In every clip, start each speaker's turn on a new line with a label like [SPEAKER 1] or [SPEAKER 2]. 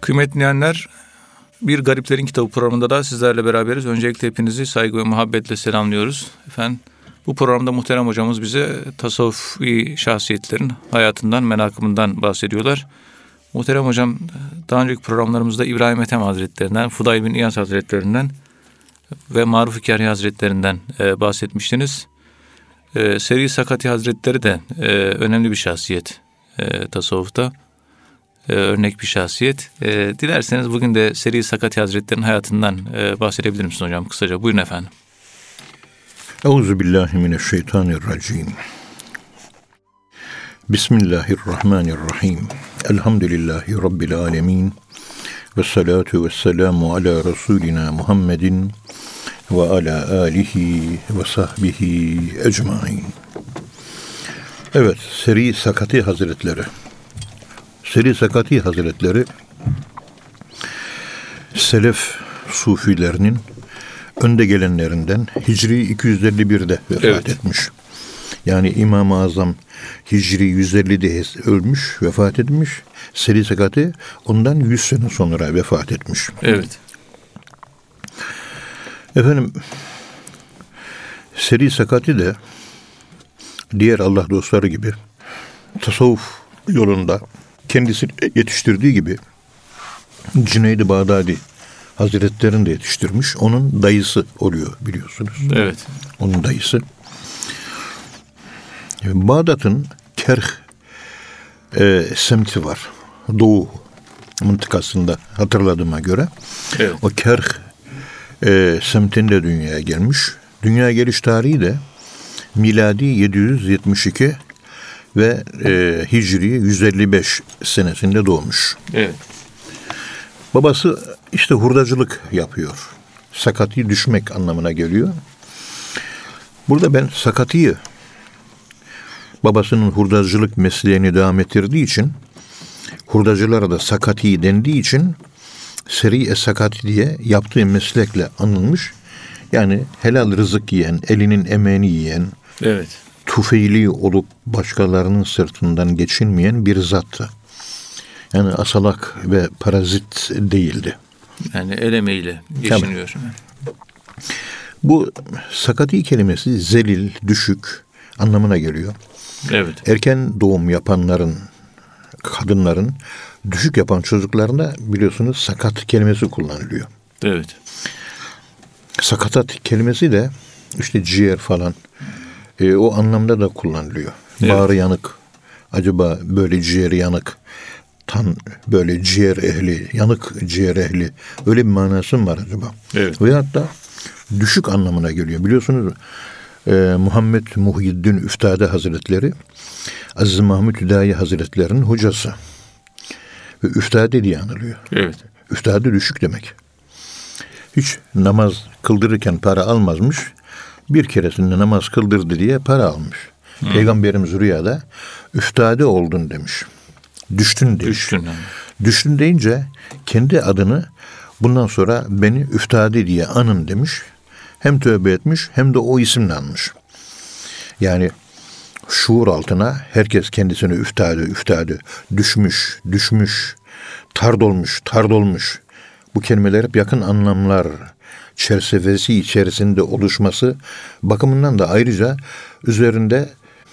[SPEAKER 1] Kıymetli dinleyenler, bir Gariplerin Kitabı programında da sizlerle beraberiz. Öncelikle hepinizi saygı ve muhabbetle selamlıyoruz. Efendim bu programda muhterem hocamız bize tasavvufi şahsiyetlerin hayatından, menakımından bahsediyorlar. Muhterem hocam daha önceki programlarımızda İbrahim Ethem Hazretlerinden, Fuday bin İyaz Hazretlerinden ve Maruf Hikari Hazretlerinden e, bahsetmiştiniz. E, Seri Sakati Hazretleri de e, önemli bir şahsiyet e, tasavvufta. E, örnek bir şahsiyet. E, dilerseniz bugün de Seri Sakati Hazretleri'nin hayatından e, bahsedebilir misiniz hocam kısaca? Buyurun efendim.
[SPEAKER 2] Euzu billahi mineşşeytanirracim. Bismillahirrahmanirrahim. Elhamdülillahi rabbil alamin. Ve salatu ve selamu ala Resulina Muhammedin ve ala alihi ve sahbihi ecmain. Evet, Seri Sakati Hazretleri. Seri Sakati Hazretleri Selef Sufilerinin önde gelenlerinden Hicri 251'de vefat evet. etmiş. Yani İmam-ı Azam Hicri 150'de ölmüş, vefat etmiş. Seri Sakati ondan 100 sene sonra vefat etmiş.
[SPEAKER 1] Evet.
[SPEAKER 2] Efendim Seri Sakati de diğer Allah dostları gibi tasavvuf yolunda kendisini yetiştirdiği gibi Cüneyd-i Bağdadi Hazretlerini de yetiştirmiş. Onun dayısı oluyor biliyorsunuz.
[SPEAKER 1] Evet.
[SPEAKER 2] Onun dayısı. Bağdat'ın Kerh e, semti var. Doğu mıntıkasında hatırladığıma göre. Evet. O Kerh e, semtinde dünyaya gelmiş. Dünya geliş tarihi de miladi 772 ve e, Hicri 155 senesinde doğmuş.
[SPEAKER 1] Evet.
[SPEAKER 2] Babası işte hurdacılık yapıyor. Sakati düşmek anlamına geliyor. Burada ben sakatiyi babasının hurdacılık mesleğini devam ettirdiği için hurdacılara da sakati dendiği için seri e sakati diye yaptığı meslekle anılmış. Yani helal rızık yiyen, elinin emeğini yiyen,
[SPEAKER 1] evet.
[SPEAKER 2] Tufeyli olup başkalarının sırtından geçinmeyen bir zattı. Yani asalak ve parazit değildi.
[SPEAKER 1] Yani el emeğiyle geçiniyor. Tabii.
[SPEAKER 2] Bu sakati kelimesi zelil, düşük anlamına geliyor.
[SPEAKER 1] Evet.
[SPEAKER 2] Erken doğum yapanların, kadınların düşük yapan çocuklarında biliyorsunuz sakat kelimesi kullanılıyor.
[SPEAKER 1] Evet.
[SPEAKER 2] Sakatat kelimesi de işte ciğer falan e, o anlamda da kullanılıyor. Evet. Bağrı yanık. Acaba böyle ciğer yanık tan böyle ciğer ehli, yanık ciğer ehli öyle bir manası mı var acaba?
[SPEAKER 1] Evet.
[SPEAKER 2] Veyahut da düşük anlamına geliyor. Biliyorsunuz e, Muhammed Muhyiddin Üftade Hazretleri Aziz Mahmud Hüdayi Hazretlerinin hocası. Ve üftade diye anılıyor.
[SPEAKER 1] Evet.
[SPEAKER 2] Üftade düşük demek. Hiç namaz kıldırırken para almazmış. Bir keresinde namaz kıldırdı diye para almış. Hı. Peygamberimiz rüyada üftade oldun demiş. Düştün demiş.
[SPEAKER 1] Düştün. Yani.
[SPEAKER 2] Düştün deyince kendi adını bundan sonra beni üftade diye anın demiş. Hem tövbe etmiş hem de o isimle anmış. Yani şuur altına herkes kendisini üftade, üftade, düşmüş, düşmüş, tard olmuş, tard olmuş. Bu kelimeler hep yakın anlamlar çerçevesi içerisinde oluşması bakımından da ayrıca üzerinde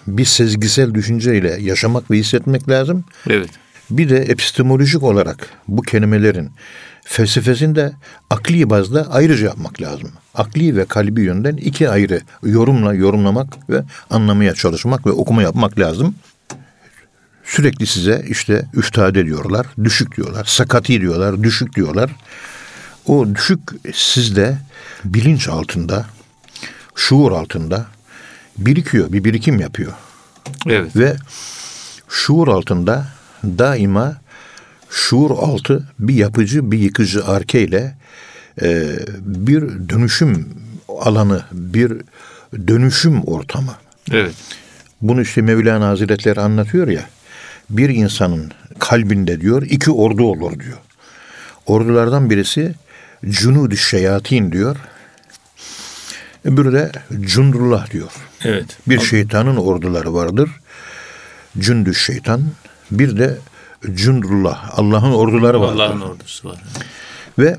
[SPEAKER 2] bir sezgisel düşünceyle yaşamak ve hissetmek lazım.
[SPEAKER 1] Evet.
[SPEAKER 2] Bir de epistemolojik olarak bu kelimelerin felsefesini de akli bazda ayrıca yapmak lazım. Akli ve kalbi yönden iki ayrı yorumla yorumlamak ve anlamaya çalışmak ve okuma yapmak lazım. Sürekli size işte üftade diyorlar, düşük diyorlar, sakati diyorlar, düşük diyorlar. O düşük sizde bilinç altında, şuur altında birikiyor, bir birikim yapıyor.
[SPEAKER 1] Evet.
[SPEAKER 2] Ve şuur altında daima şuur altı bir yapıcı, bir yıkıcı arkeyle e, bir dönüşüm alanı, bir dönüşüm ortamı.
[SPEAKER 1] Evet.
[SPEAKER 2] Bunu işte Mevlana Hazretleri anlatıyor ya. Bir insanın kalbinde diyor iki ordu olur diyor. Ordulardan birisi cunud şeyatin diyor. Öbürü de cundullah diyor.
[SPEAKER 1] Evet.
[SPEAKER 2] Bir şeytanın orduları vardır. Cündü şeytan. Bir de cündullah, Allah'ın orduları var.
[SPEAKER 1] Allah'ın ordusu var.
[SPEAKER 2] Ve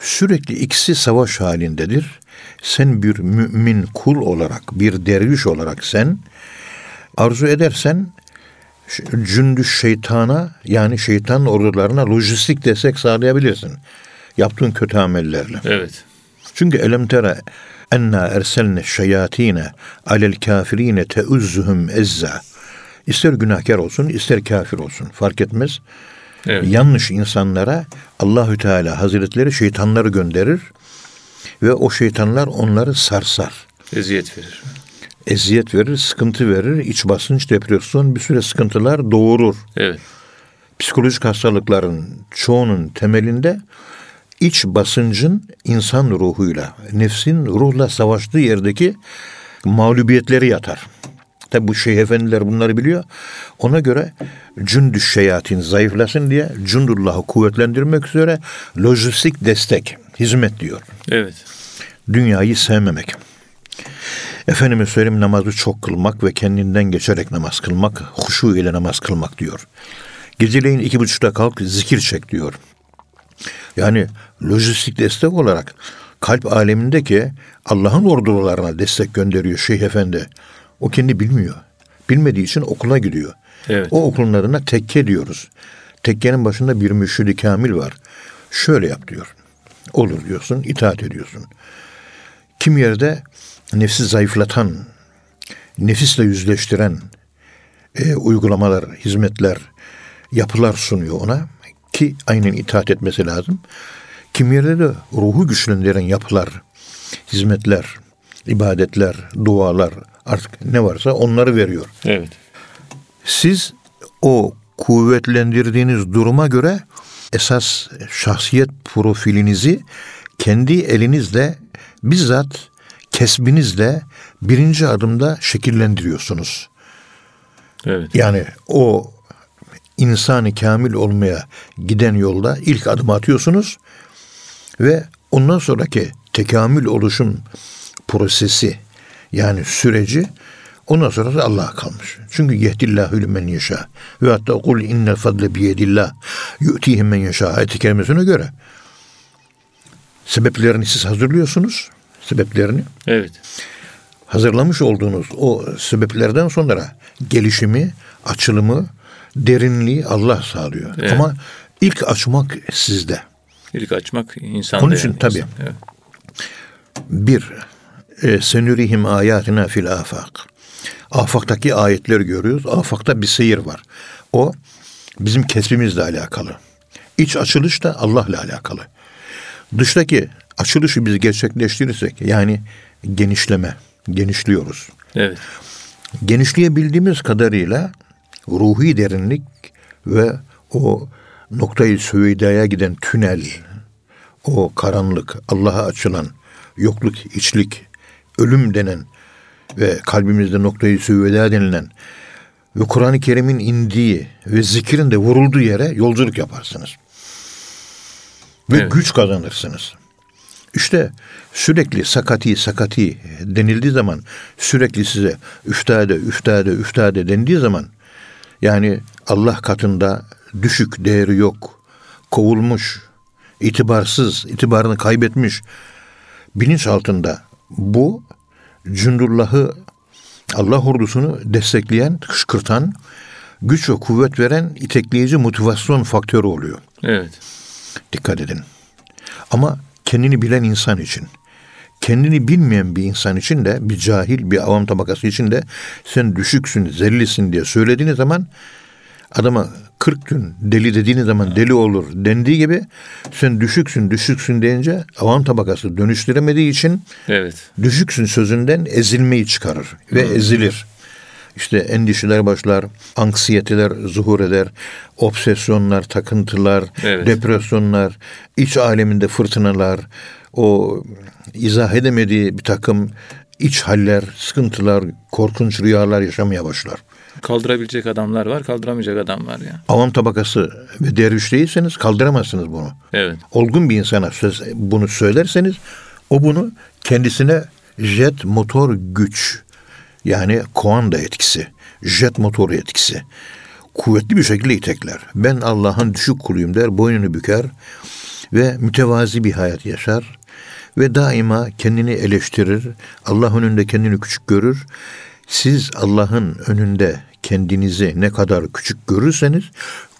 [SPEAKER 2] sürekli ikisi savaş halindedir. Sen bir mümin kul olarak, bir derviş olarak sen arzu edersen cündü şeytana yani şeytan ordularına lojistik destek sağlayabilirsin. Yaptığın kötü amellerle.
[SPEAKER 1] Evet.
[SPEAKER 2] Çünkü elem tere enna erselne şeyatine alel kafirine teuzzuhum ezza. İster günahkar olsun, ister kafir olsun fark etmez.
[SPEAKER 1] Evet.
[SPEAKER 2] Yanlış insanlara Allahü Teala Hazretleri şeytanları gönderir ve o şeytanlar onları sarsar.
[SPEAKER 1] Eziyet verir.
[SPEAKER 2] Eziyet verir, sıkıntı verir, iç basınç, depresyon bir süre sıkıntılar doğurur.
[SPEAKER 1] Evet.
[SPEAKER 2] Psikolojik hastalıkların çoğunun temelinde iç basıncın insan ruhuyla, nefsin ruhla savaştığı yerdeki mağlubiyetleri yatar. Tabi bu şeyh efendiler bunları biliyor. Ona göre cündü şeyatin zayıflasın diye cündullahı kuvvetlendirmek üzere lojistik destek, hizmet diyor.
[SPEAKER 1] Evet.
[SPEAKER 2] Dünyayı sevmemek. Efendime söyleyeyim namazı çok kılmak ve kendinden geçerek namaz kılmak, huşu ile namaz kılmak diyor. Geceleyin iki buçukta kalk zikir çek diyor. Yani lojistik destek olarak kalp alemindeki Allah'ın ordularına destek gönderiyor Şeyh Efendi. O kendi bilmiyor. Bilmediği için okula gidiyor.
[SPEAKER 1] Evet.
[SPEAKER 2] O okulun adına tekke diyoruz. Tekkenin başında bir müşridi kamil var. Şöyle yap diyor. Olur diyorsun, itaat ediyorsun. Kim yerde nefsi zayıflatan, nefisle yüzleştiren e, uygulamalar, hizmetler, yapılar sunuyor ona ki aynen itaat etmesi lazım. Kim yerde de ruhu güçlendiren yapılar, hizmetler, ibadetler, dualar artık ne varsa onları veriyor.
[SPEAKER 1] Evet.
[SPEAKER 2] Siz o kuvvetlendirdiğiniz duruma göre esas şahsiyet profilinizi kendi elinizle bizzat kesbinizle birinci adımda şekillendiriyorsunuz.
[SPEAKER 1] Evet.
[SPEAKER 2] Yani o insanı kamil olmaya giden yolda ilk adım atıyorsunuz ve ondan sonraki tekamül oluşum prosesi yani süreci ondan sonra da Allah'a kalmış. Çünkü yehdillahu lümen yeşâ. Ve hatta kul innel fadle biyedillah yu'tihim men yeşâ. Ayet-i kerimesine göre sebeplerini siz hazırlıyorsunuz. Sebeplerini
[SPEAKER 1] Evet.
[SPEAKER 2] hazırlamış olduğunuz o sebeplerden sonra gelişimi, açılımı, derinliği Allah sağlıyor.
[SPEAKER 1] Evet.
[SPEAKER 2] Ama ilk açmak sizde.
[SPEAKER 1] İlk açmak insan.
[SPEAKER 2] Onun için tabii.
[SPEAKER 1] Evet.
[SPEAKER 2] Bir, e, senürihim ayatina fil afak. Afaktaki ayetleri görüyoruz. Afakta bir seyir var. O bizim kesbimizle alakalı. İç açılış da Allah'la alakalı. Dıştaki açılışı biz gerçekleştirirsek yani genişleme, genişliyoruz.
[SPEAKER 1] Evet.
[SPEAKER 2] Genişleyebildiğimiz kadarıyla ruhi derinlik ve o noktayı süveydaya giden tünel, o karanlık, Allah'a açılan yokluk, içlik, ölüm denen ve kalbimizde noktayı süveyda denilen ve Kur'an-ı Kerim'in indiği ve zikrin de vurulduğu yere yolculuk yaparsınız. Ve
[SPEAKER 1] Evet.
[SPEAKER 2] güç kazanırsınız. İşte sürekli sakati sakati denildiği zaman sürekli size üftade üftade üftade dendiği zaman yani Allah katında düşük değeri yok, kovulmuş, itibarsız, itibarını kaybetmiş bilinç altında bu cündullahı Allah ordusunu destekleyen, kışkırtan, güç ve kuvvet veren itekleyici motivasyon faktörü oluyor.
[SPEAKER 1] Evet.
[SPEAKER 2] Dikkat edin. Ama kendini bilen insan için, kendini bilmeyen bir insan için de, bir cahil, bir avam tabakası için de sen düşüksün, zellisin diye söylediğiniz zaman adama 40 gün deli dediğiniz zaman deli olur dendiği gibi sen düşüksün, düşüksün deyince avam tabakası dönüştüremediği için
[SPEAKER 1] Evet.
[SPEAKER 2] düşüksün sözünden ezilmeyi çıkarır ve ezilir. İşte endişeler başlar, anksiyeteler zuhur eder, obsesyonlar, takıntılar,
[SPEAKER 1] Evet.
[SPEAKER 2] depresyonlar, iç aleminde fırtınalar, o izah edemediği bir takım iç haller, sıkıntılar, korkunç rüyalar yaşamaya başlar.
[SPEAKER 1] Kaldırabilecek adamlar var, kaldıramayacak adam var ya.
[SPEAKER 2] Avam tabakası ve derviş değilseniz kaldıramazsınız bunu.
[SPEAKER 1] Evet.
[SPEAKER 2] olgun bir insana söz, bunu söylerseniz o bunu kendisine jet motor güç yani koanda etkisi, jet motor etkisi, kuvvetli bir şekilde itekler. Ben Allah'ın düşük kuluyum der, boynunu büker ve mütevazi bir hayat yaşar ve daima kendini eleştirir. Allah önünde kendini küçük görür. Siz Allah'ın önünde kendinizi ne kadar küçük görürseniz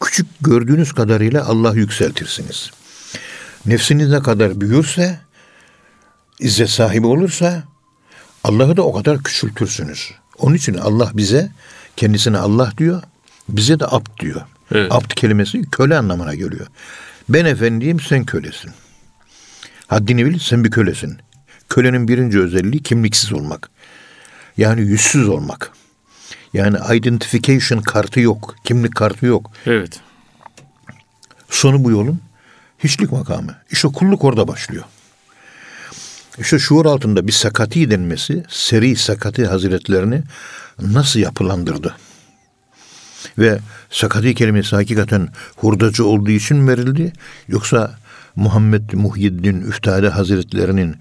[SPEAKER 2] küçük gördüğünüz kadarıyla Allah yükseltirsiniz. Nefsiniz ne kadar büyürse izzet sahibi olursa Allah'ı da o kadar küçültürsünüz. Onun için Allah bize kendisine Allah diyor, bize de abd diyor.
[SPEAKER 1] Evet.
[SPEAKER 2] Abd kelimesi köle anlamına geliyor. Ben efendiyim, sen kölesin. Haddini bil, sen bir kölesin. Kölenin birinci özelliği kimliksiz olmak. Yani yüzsüz olmak. Yani identification kartı yok, kimlik kartı yok.
[SPEAKER 1] Evet.
[SPEAKER 2] Sonu bu yolun hiçlik makamı. İşte kulluk orada başlıyor. İşte şuur altında bir sakati denmesi seri sakati hazretlerini nasıl yapılandırdı? Ve sakati kelimesi hakikaten hurdacı olduğu için verildi? Yoksa Muhammed Muhyiddin Üftade Hazretlerinin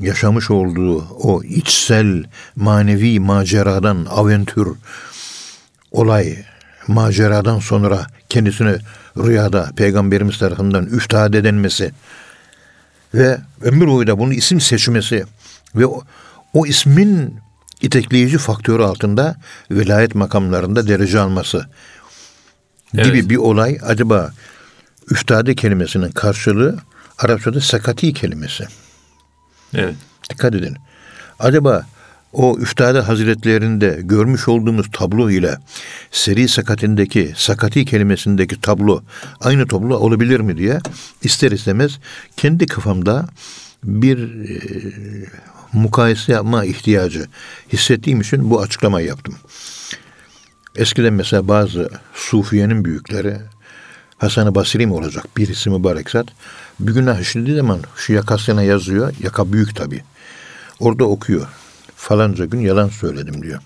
[SPEAKER 2] yaşamış olduğu o içsel manevi maceradan, aventür, olay, maceradan sonra kendisine rüyada Peygamberimiz tarafından üftade denmesi ve ömür boyu da bunun isim seçmesi ve o, o ismin itekleyici faktörü altında velayet makamlarında derece alması gibi
[SPEAKER 1] Evet.
[SPEAKER 2] bir olay acaba üftade kelimesinin karşılığı Arapçada sakati kelimesi.
[SPEAKER 1] Evet.
[SPEAKER 2] Dikkat edin. Acaba o üftade hazretlerinde görmüş olduğumuz tablo ile seri sakatindeki sakati kelimesindeki tablo aynı tablo olabilir mi diye ister istemez kendi kafamda bir e, mukayese yapma ihtiyacı hissettiğim için bu açıklamayı yaptım. Eskiden mesela bazı Sufiye'nin büyükleri Hasan-ı Basri mi olacak birisi mübarek zat bir günah işlediği zaman şu yakasına yazıyor. Yaka büyük tabi. Orada okuyor. Falanca gün yalan söyledim diyor.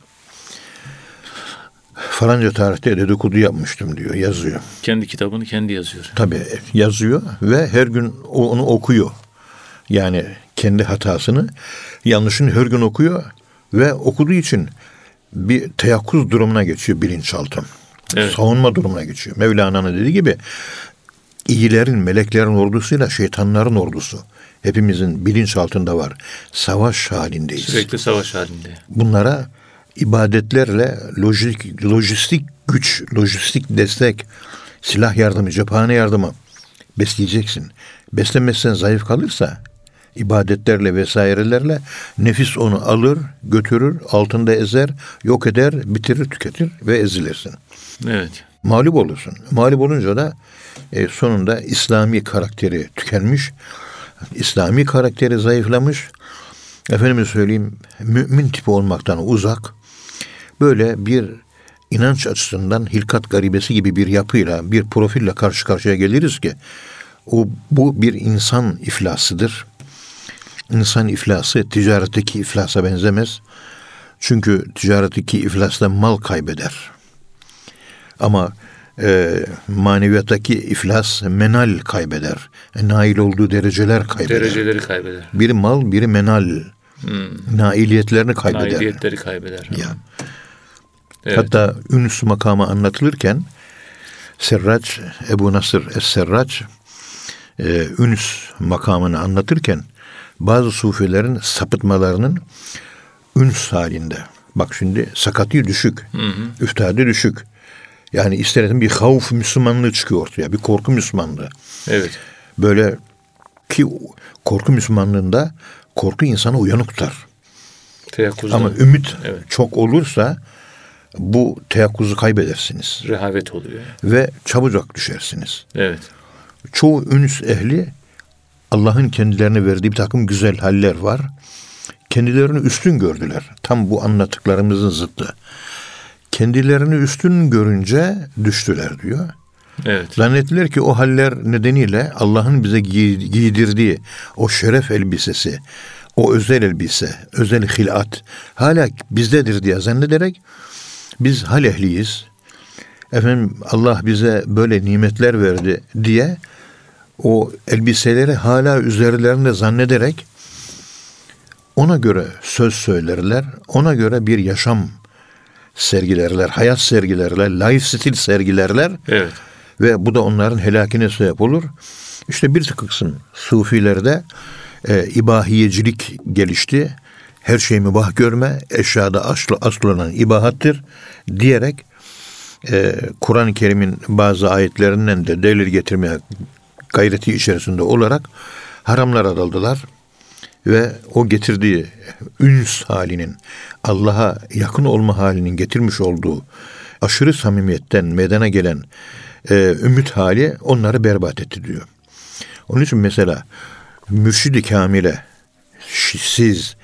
[SPEAKER 2] Falanca tarihte dedikodu yapmıştım diyor. Yazıyor.
[SPEAKER 1] Kendi kitabını kendi yazıyor.
[SPEAKER 2] Tabi yazıyor ve her gün onu okuyor. Yani kendi hatasını, yanlışını her gün okuyor ve okuduğu için bir teyakkuz durumuna geçiyor bilinçaltı.
[SPEAKER 1] Evet.
[SPEAKER 2] Savunma durumuna geçiyor. Mevlana'nın dediği gibi iyilerin, meleklerin ordusuyla şeytanların ordusu. Hepimizin bilinçaltında var. Savaş halindeyiz.
[SPEAKER 1] Sürekli savaş halinde.
[SPEAKER 2] Bunlara ibadetlerle lojistik, lojistik güç, lojistik destek, silah yardımı, cephane yardımı besleyeceksin. Beslemezsen zayıf kalırsa ibadetlerle vesairelerle nefis onu alır, götürür, altında ezer, yok eder, bitirir, tüketir ve ezilirsin.
[SPEAKER 1] Evet.
[SPEAKER 2] Mağlup olursun. Mağlup olunca da e, sonunda İslami karakteri tükenmiş, İslami karakteri zayıflamış, efendime söyleyeyim mümin tipi olmaktan uzak, böyle bir inanç açısından hilkat garibesi gibi bir yapıyla, bir profille karşı karşıya geliriz ki o bu bir insan iflasıdır. İnsan iflası ticaretteki iflasa benzemez. Çünkü ticaretteki iflasla mal kaybeder. Ama e, maneviyattaki iflas menal kaybeder. E, nail olduğu dereceler kaybeder.
[SPEAKER 1] Dereceleri kaybeder.
[SPEAKER 2] Biri mal, biri menal. Nailiyetlerini kaybeder.
[SPEAKER 1] Nailiyetleri kaybeder.
[SPEAKER 2] Ya.
[SPEAKER 1] Evet.
[SPEAKER 2] Hatta Ünüs makamı anlatılırken Serraç, Ebu Nasır Es-Serraç e, Ünüs makamını anlatırken bazı sufilerin sapıtmalarının üns halinde. Bak şimdi sakati düşük, üftade düşük. Yani isterim bir havf Müslümanlığı çıkıyor ortaya, bir korku Müslümanlığı.
[SPEAKER 1] Evet.
[SPEAKER 2] Böyle ki korku Müslümanlığında korku insanı uyanık tutar.
[SPEAKER 1] Teyakkuzda
[SPEAKER 2] Ama ümit
[SPEAKER 1] Evet.
[SPEAKER 2] çok olursa bu teyakkuzu kaybedersiniz
[SPEAKER 1] rehavet oluyor.
[SPEAKER 2] ve çabucak düşersiniz.
[SPEAKER 1] Evet.
[SPEAKER 2] Çoğu ünüs ehli Allah'ın kendilerine verdiği bir takım güzel haller var. Kendilerini üstün gördüler. Tam bu anlattıklarımızın zıttı. Kendilerini üstün görünce düştüler diyor.
[SPEAKER 1] Evet.
[SPEAKER 2] Zannettiler ki o haller nedeniyle Allah'ın bize giy- giydirdiği o şeref elbisesi, o özel elbise, özel hilat hala bizdedir diye zannederek biz hal ehliyiz. Efendim Allah bize böyle nimetler verdi diye o elbiseleri hala üzerlerinde zannederek ona göre söz söylerler, ona göre bir yaşam sergilerler, hayat sergilerler, lifestyle sergilerler.
[SPEAKER 1] Evet.
[SPEAKER 2] Ve bu da onların helakine sebep olur. İşte bir kısım sufilerde e, ibahiyecilik gelişti. Her şey mübah görme, eşyada aslı, asıl olan ibahattır diyerek e, Kur'an-ı Kerim'in bazı ayetlerinden de delil getirmeye gayreti içerisinde olarak haramlara daldılar ve o getirdiği üns halinin Allah'a yakın olma halinin getirmiş olduğu aşırı samimiyetten meydana gelen e, ümit hali onları berbat etti diyor. Onun için mesela mürşidi kamile siz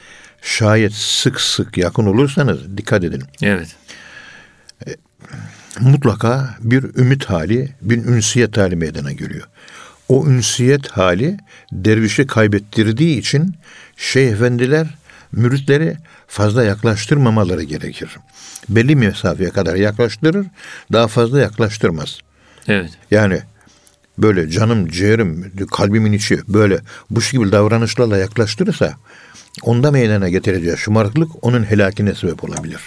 [SPEAKER 2] şayet sık sık yakın olursanız dikkat edin.
[SPEAKER 1] Evet.
[SPEAKER 2] Mutlaka bir ümit hali, bir ünsiyet hali meydana geliyor. O ünsiyet hali dervişi kaybettirdiği için şeyh efendiler müritleri fazla yaklaştırmamaları gerekir. Belli mesafeye kadar yaklaştırır, daha fazla yaklaştırmaz.
[SPEAKER 1] Evet.
[SPEAKER 2] Yani böyle canım, ciğerim, kalbimin içi böyle bu şekilde davranışlarla yaklaştırırsa onda meydana getireceği şımarıklık onun helakine sebep olabilir.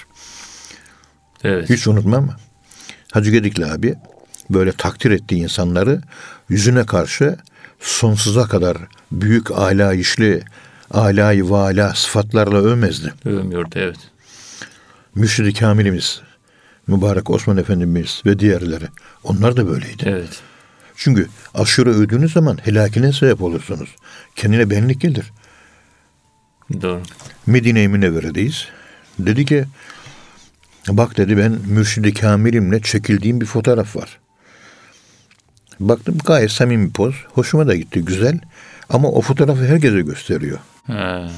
[SPEAKER 1] Evet.
[SPEAKER 2] Hiç unutmam. Hacı Gedikli abi böyle takdir ettiği insanları yüzüne karşı sonsuza kadar büyük alayişli, alayı vala sıfatlarla övmezdi.
[SPEAKER 1] Övmüyordu evet.
[SPEAKER 2] Mürşid-i Kamilimiz, Mübarek Osman Efendimiz ve diğerleri onlar da böyleydi.
[SPEAKER 1] Evet.
[SPEAKER 2] Çünkü aşırı övdüğünüz zaman helakine sebep olursunuz. Kendine benlik gelir.
[SPEAKER 1] Doğru.
[SPEAKER 2] Medine-i Münevvere'deyiz. Dedi ki bak dedi ben Mürşid-i Kamil'imle çekildiğim bir fotoğraf var. Baktım gayet samimi bir poz. Hoşuma da gitti güzel. Ama o fotoğrafı herkese gösteriyor.
[SPEAKER 1] Ha.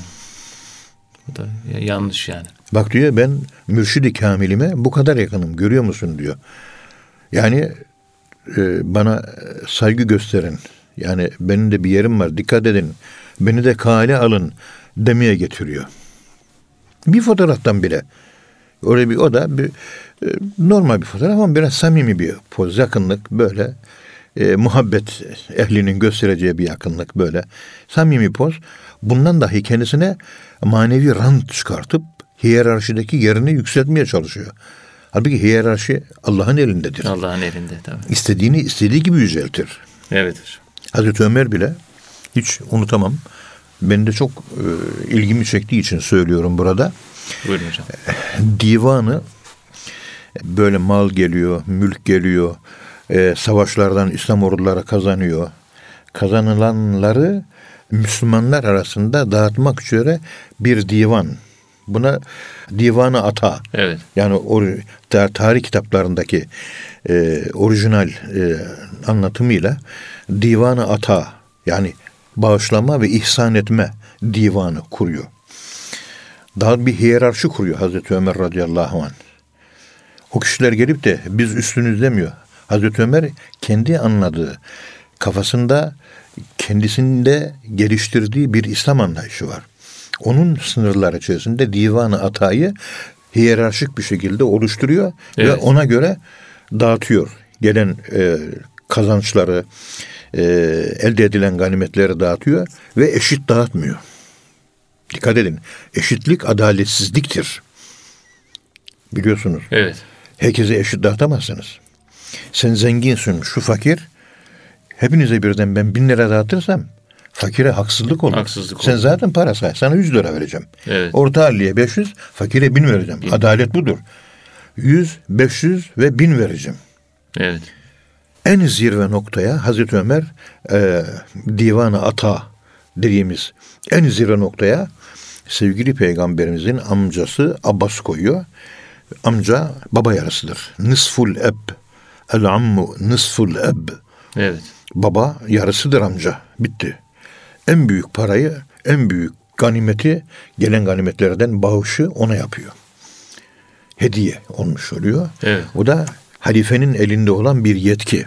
[SPEAKER 1] Bu da yanlış yani.
[SPEAKER 2] Bak diyor ben Mürşid-i Kamil'ime bu kadar yakınım görüyor musun diyor. Yani e, bana saygı gösterin. Yani benim de bir yerim var dikkat edin. Beni de kale alın demeye getiriyor. Bir fotoğraftan bile. Öyle bir o da bir e, normal bir fotoğraf ama biraz samimi bir poz, yakınlık böyle e, muhabbet ehlinin göstereceği bir yakınlık böyle samimi poz. Bundan dahi kendisine manevi rant çıkartıp hiyerarşideki yerini yükseltmeye çalışıyor. Halbuki hiyerarşi Allah'ın elindedir.
[SPEAKER 1] Allah'ın elinde tabii.
[SPEAKER 2] İstediğini istediği gibi yüceltir.
[SPEAKER 1] Evet hocam.
[SPEAKER 2] Hazreti Ömer bile hiç unutamam. Beni de çok e, ilgimi çektiği için söylüyorum burada.
[SPEAKER 1] Buyurun hocam.
[SPEAKER 2] Divanı böyle mal geliyor, mülk geliyor, e, savaşlardan İslam orduları kazanıyor. Kazanılanları Müslümanlar arasında dağıtmak üzere bir divan. Buna divanı ata.
[SPEAKER 1] Evet.
[SPEAKER 2] Yani o tarih kitaplarındaki e, orijinal e, anlatımıyla divanı ata yani bağışlama ve ihsan etme divanı kuruyor. Daha bir hiyerarşi kuruyor Hazreti Ömer radıyallahu anh. O kişiler gelip de biz üstünüz demiyor. Hazreti Ömer kendi anladığı kafasında kendisinde geliştirdiği bir İslam anlayışı var. Onun sınırları içerisinde divanı atayı hiyerarşik bir şekilde oluşturuyor
[SPEAKER 1] Evet.
[SPEAKER 2] ve ona göre dağıtıyor. Gelen e, kazançları, e, elde edilen ganimetleri dağıtıyor ve eşit dağıtmıyor. Dikkat edin. Eşitlik adaletsizliktir. Biliyorsunuz.
[SPEAKER 1] Evet.
[SPEAKER 2] Herkese eşit dağıtamazsınız. Sen zenginsin, şu fakir. Hepinize birden ben bin lira dağıtırsam fakire haksızlık olur.
[SPEAKER 1] Haksızlık
[SPEAKER 2] Sen
[SPEAKER 1] olur.
[SPEAKER 2] zaten para say. Sana 100 lira vereceğim.
[SPEAKER 1] Evet.
[SPEAKER 2] Orta halliye 500, fakire 1000 vereceğim. Adalet budur. 100, 500 ve 1000 vereceğim.
[SPEAKER 1] Evet.
[SPEAKER 2] En zirve noktaya Hazreti Ömer e, divanı ata dediğimiz en zirve noktaya sevgili peygamberimizin amcası Abbas koyuyor. Amca baba yarısıdır. Nısful eb. El ammu nısful eb.
[SPEAKER 1] Evet.
[SPEAKER 2] Baba yarısıdır amca. Bitti. En büyük parayı, en büyük ganimeti, gelen ganimetlerden bağışı ona yapıyor. Hediye olmuş oluyor.
[SPEAKER 1] Evet.
[SPEAKER 2] O da halifenin elinde olan bir yetki.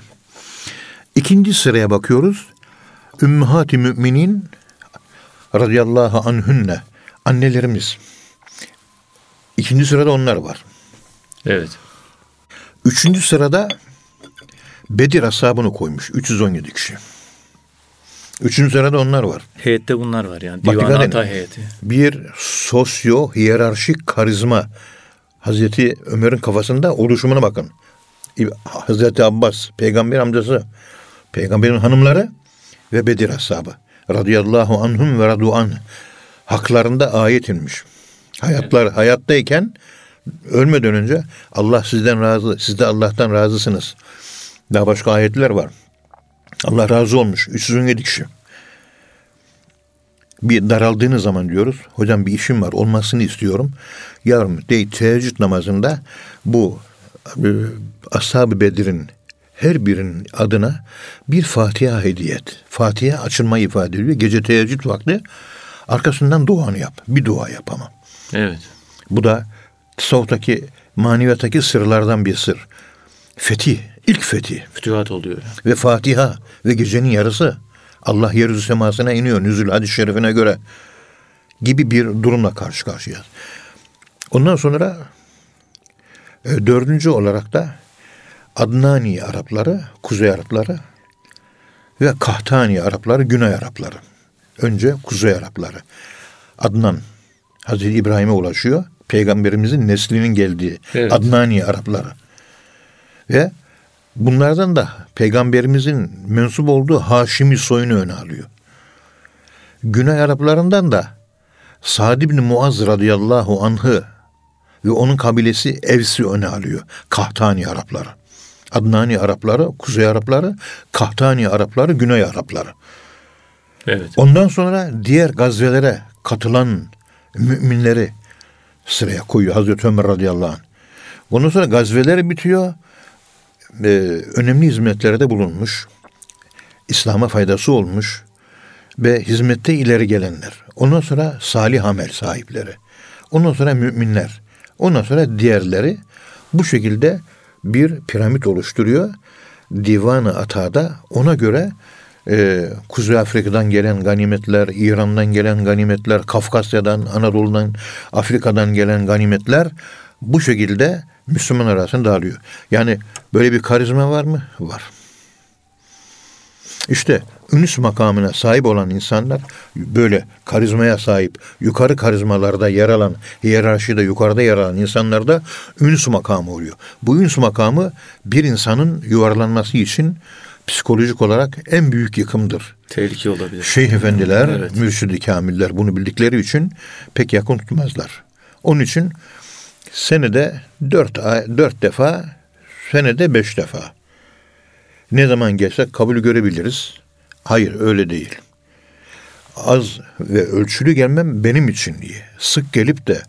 [SPEAKER 2] İkinci sıraya bakıyoruz. Ümmühat-i müminin radıyallahu anhünne annelerimiz. İkinci sırada onlar var.
[SPEAKER 1] Evet.
[SPEAKER 2] Üçüncü sırada Bedir ashabını koymuş. 317 kişi. Üçüncü sırada onlar var.
[SPEAKER 1] Heyette bunlar var yani.
[SPEAKER 2] Bak,
[SPEAKER 1] Divan
[SPEAKER 2] dikkat
[SPEAKER 1] Ata heyeti.
[SPEAKER 2] Bir sosyo hiyerarşik karizma Hazreti Ömer'in kafasında oluşumuna bakın. Hazreti Abbas, peygamber amcası, peygamberin hanımları ve Bedir ashabı. Radıyallahu anhum ve radu an. Haklarında ayet inmiş. Hayatlar evet. hayattayken ölmeden önce Allah sizden razı, siz de Allah'tan razısınız. Daha başka ayetler var. Allah razı olmuş. 317 kişi. Bir daraldığınız zaman diyoruz. Hocam bir işim var olmasını istiyorum. Yavrum de teheccüd namazında bu e, Ashab-ı Bedir'in her birinin adına bir Fatiha hediye et. Fatiha açılmayı ifade ediyor. Gece teheccüd vakti arkasından duanı yap. Bir dua yap ama.
[SPEAKER 1] Evet.
[SPEAKER 2] Bu da tasavvuftaki maneviyattaki sırlardan bir sır. Fetih, ilk fetih.
[SPEAKER 1] Fütühat oluyor.
[SPEAKER 2] Ve Fatiha ve gecenin yarısı. Allah yeryüzü semasına iniyor nüzül hadis-i şerifine göre gibi bir durumla karşı karşıyayız. Ondan sonra e, dördüncü olarak da Adnani Arapları, Kuzey Arapları ve Kahtani Arapları, Güney Arapları. Önce Kuzey Arapları. Adnan Hazreti İbrahim'e ulaşıyor. Peygamberimizin neslinin geldiği evet. Adnani Arapları. Ve bunlardan da peygamberimizin mensup olduğu Haşimi soyunu öne alıyor. Güney Araplarından da Sa'd ibn Muaz radıyallahu anh'ı ve onun kabilesi Evs'i öne alıyor. Kahtani Arapları. Adnani Arapları, Kuzey Arapları, Kahtani Arapları, Güney Arapları.
[SPEAKER 1] Evet.
[SPEAKER 2] Ondan sonra diğer gazvelere katılan müminleri sıraya koyuyor Hazreti Ömer radıyallahu anh. Ondan sonra gazveler bitiyor. Ee, önemli hizmetlerde bulunmuş. İslam'a faydası olmuş ve hizmette ileri gelenler. Ondan sonra salih amel sahipleri. Ondan sonra müminler. Ondan sonra diğerleri bu şekilde bir piramit oluşturuyor. Divanı Ata'da ona göre e, Kuzey Afrika'dan gelen ganimetler, İran'dan gelen ganimetler, Kafkasya'dan, Anadolu'dan, Afrika'dan gelen ganimetler bu şekilde Müslüman arasında dağılıyor. Yani böyle bir karizma var mı? Var. İşte ünüs makamına sahip olan insanlar böyle karizmaya sahip, yukarı karizmalarda yer alan, hiyerarşide yukarıda yer alan insanlarda ünüs makamı oluyor. Bu ünüs makamı bir insanın yuvarlanması için psikolojik olarak en büyük yıkımdır.
[SPEAKER 1] Tehlike olabilir.
[SPEAKER 2] Şeyh efendiler, evet. mürşidi kamiller bunu bildikleri için pek yakın tutmazlar. Onun için senede dört, dört defa, senede beş defa ne zaman gelsek kabul görebiliriz. Hayır öyle değil. Az ve ölçülü gelmem benim için diye. Sık gelip de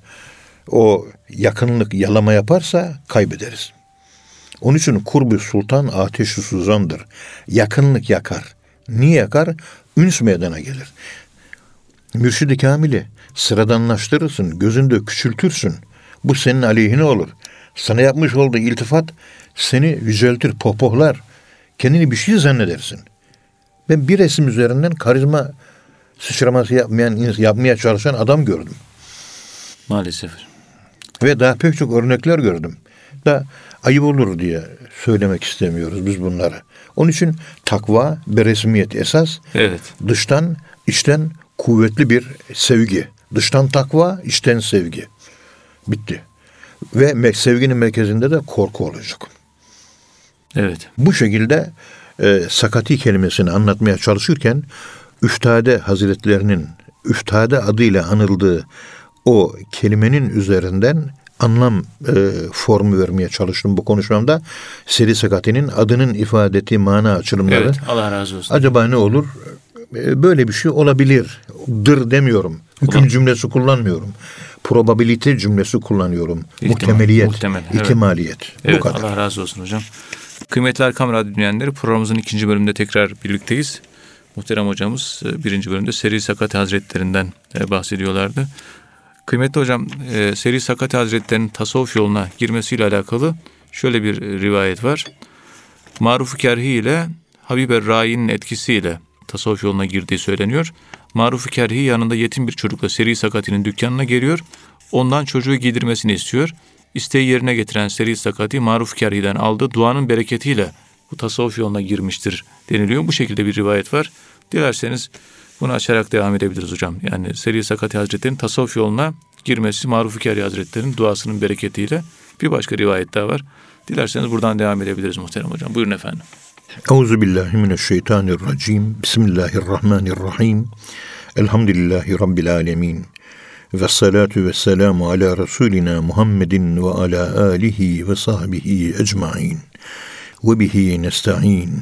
[SPEAKER 2] o yakınlık yalama yaparsa kaybederiz. Onun için kurbu sultan ateşi suzandır. Yakınlık yakar. Niye yakar? Üns meydana gelir. Mürşidi kamili sıradanlaştırırsın, gözünde küçültürsün. Bu senin aleyhine olur. Sana yapmış olduğu iltifat seni yüceltir, popohlar. Kendini bir şey zannedersin. Ben bir resim üzerinden karizma sıçraması yapmayan, yapmaya çalışan adam gördüm.
[SPEAKER 1] Maalesef.
[SPEAKER 2] Ve daha pek çok örnekler gördüm. Da ayıp olur diye söylemek istemiyoruz biz bunları. Onun için takva ve resmiyet esas.
[SPEAKER 1] Evet.
[SPEAKER 2] Dıştan, içten kuvvetli bir sevgi. Dıştan takva, içten sevgi. Bitti. Ve sevginin merkezinde de korku olacak.
[SPEAKER 1] Evet.
[SPEAKER 2] Bu şekilde e, sakati kelimesini anlatmaya çalışırken Üftade Hazretlerinin Üftade adıyla anıldığı o kelimenin üzerinden anlam e, formu vermeye çalıştım bu konuşmamda. Seri Sakati'nin adının ifade ettiği mana açılımları. Evet,
[SPEAKER 1] Allah razı olsun.
[SPEAKER 2] Acaba ne olur? E, böyle bir şey olabilir. Dır demiyorum. Hüküm Ulan. cümlesi kullanmıyorum. Probabilite cümlesi kullanıyorum. İhtimal, Muhtemeliyet, muhtemel, evet. ihtimaliyet.
[SPEAKER 1] Evet, bu kadar. Allah razı olsun hocam. Kıymetli Erkam Radyo dinleyenleri programımızın ikinci bölümünde tekrar birlikteyiz. Muhterem hocamız e, birinci bölümde Seri Sakati Hazretlerinden e, bahsediyorlardı. Kıymetli hocam Seri Sakati Hazretleri'nin tasavvuf yoluna girmesiyle alakalı şöyle bir rivayet var. Maruf-u Kerhi ile Habib Rai'nin etkisiyle tasavvuf yoluna girdiği söyleniyor. Maruf-u Kerhi yanında yetim bir çocukla Seri Sakati'nin dükkanına geliyor. Ondan çocuğu giydirmesini istiyor isteği yerine getiren Seri Sakati Maruf Kari'den aldığı duanın bereketiyle bu tasavvuf yoluna girmiştir deniliyor. Bu şekilde bir rivayet var. Dilerseniz bunu açarak devam edebiliriz hocam. Yani Seri Sakati Hazretleri'nin tasavvuf yoluna girmesi Maruf Kari Hazretleri'nin duasının bereketiyle bir başka rivayet daha var. Dilerseniz buradan devam edebiliriz muhterem hocam. Buyurun efendim.
[SPEAKER 2] Euzu billahi mineşşeytanirracim. Bismillahirrahmanirrahim. Elhamdülillahi rabbil alamin. Ve salatu ve selamu ala Resulina Muhammedin ve ala alihi ve sahbihi ecmain. Ve bihi nesta'in.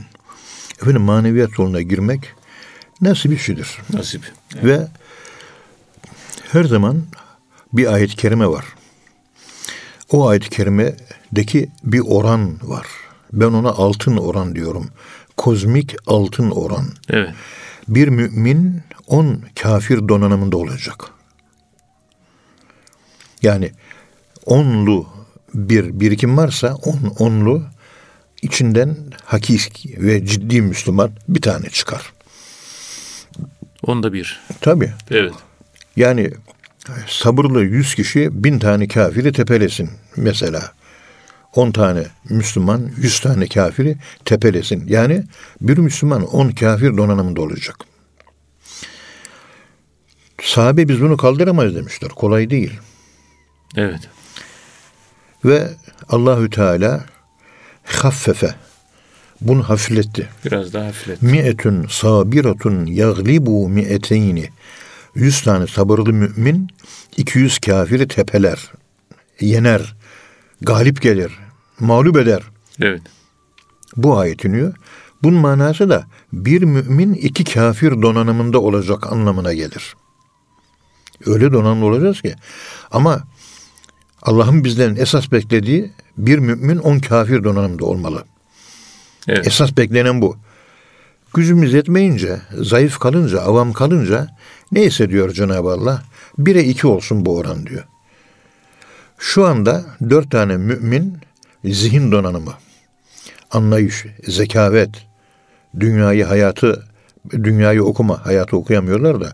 [SPEAKER 2] Efendim maneviyat yoluna girmek nasıl bir şeydir.
[SPEAKER 1] Nasip.
[SPEAKER 2] Ve her zaman bir ayet-i kerime var. O ayet-i kerimedeki bir oran var. Ben ona altın oran diyorum. Kozmik altın oran.
[SPEAKER 1] Evet.
[SPEAKER 2] Bir mümin on kafir donanımında olacak. Yani onlu bir birikim varsa on onlu içinden hakiki ve ciddi Müslüman bir tane çıkar.
[SPEAKER 1] Onda bir.
[SPEAKER 2] Tabii.
[SPEAKER 1] Evet.
[SPEAKER 2] Yani sabırlı yüz kişi bin tane kafiri tepelesin mesela. On tane Müslüman yüz tane kafiri tepelesin. Yani bir Müslüman on kafir donanımında olacak. Sahabe biz bunu kaldıramayız demişler. Kolay değil.
[SPEAKER 1] Evet.
[SPEAKER 2] Ve Allahü Teala haffefe bunu hafifletti.
[SPEAKER 1] Biraz daha hafiflet.
[SPEAKER 2] Mi'etun sabiratun yaglibu mi'eteyni. Yüz tane sabırlı mümin 200 kafiri tepeler, yener, galip gelir, mağlup eder.
[SPEAKER 1] Evet.
[SPEAKER 2] Bu ayet iniyor. Bunun manası da bir mümin iki kafir donanımında olacak anlamına gelir. Öyle donanımlı olacağız ki. Ama Allah'ın bizden esas beklediği bir mümin on kafir donanımda olmalı.
[SPEAKER 1] Evet.
[SPEAKER 2] Esas beklenen bu. Gücümüz yetmeyince, zayıf kalınca, avam kalınca neyse diyor Cenab-ı Allah, bire iki olsun bu oran diyor. Şu anda dört tane mümin zihin donanımı, anlayış, zekavet, dünyayı, hayatı, dünyayı okuma, hayatı okuyamıyorlar da,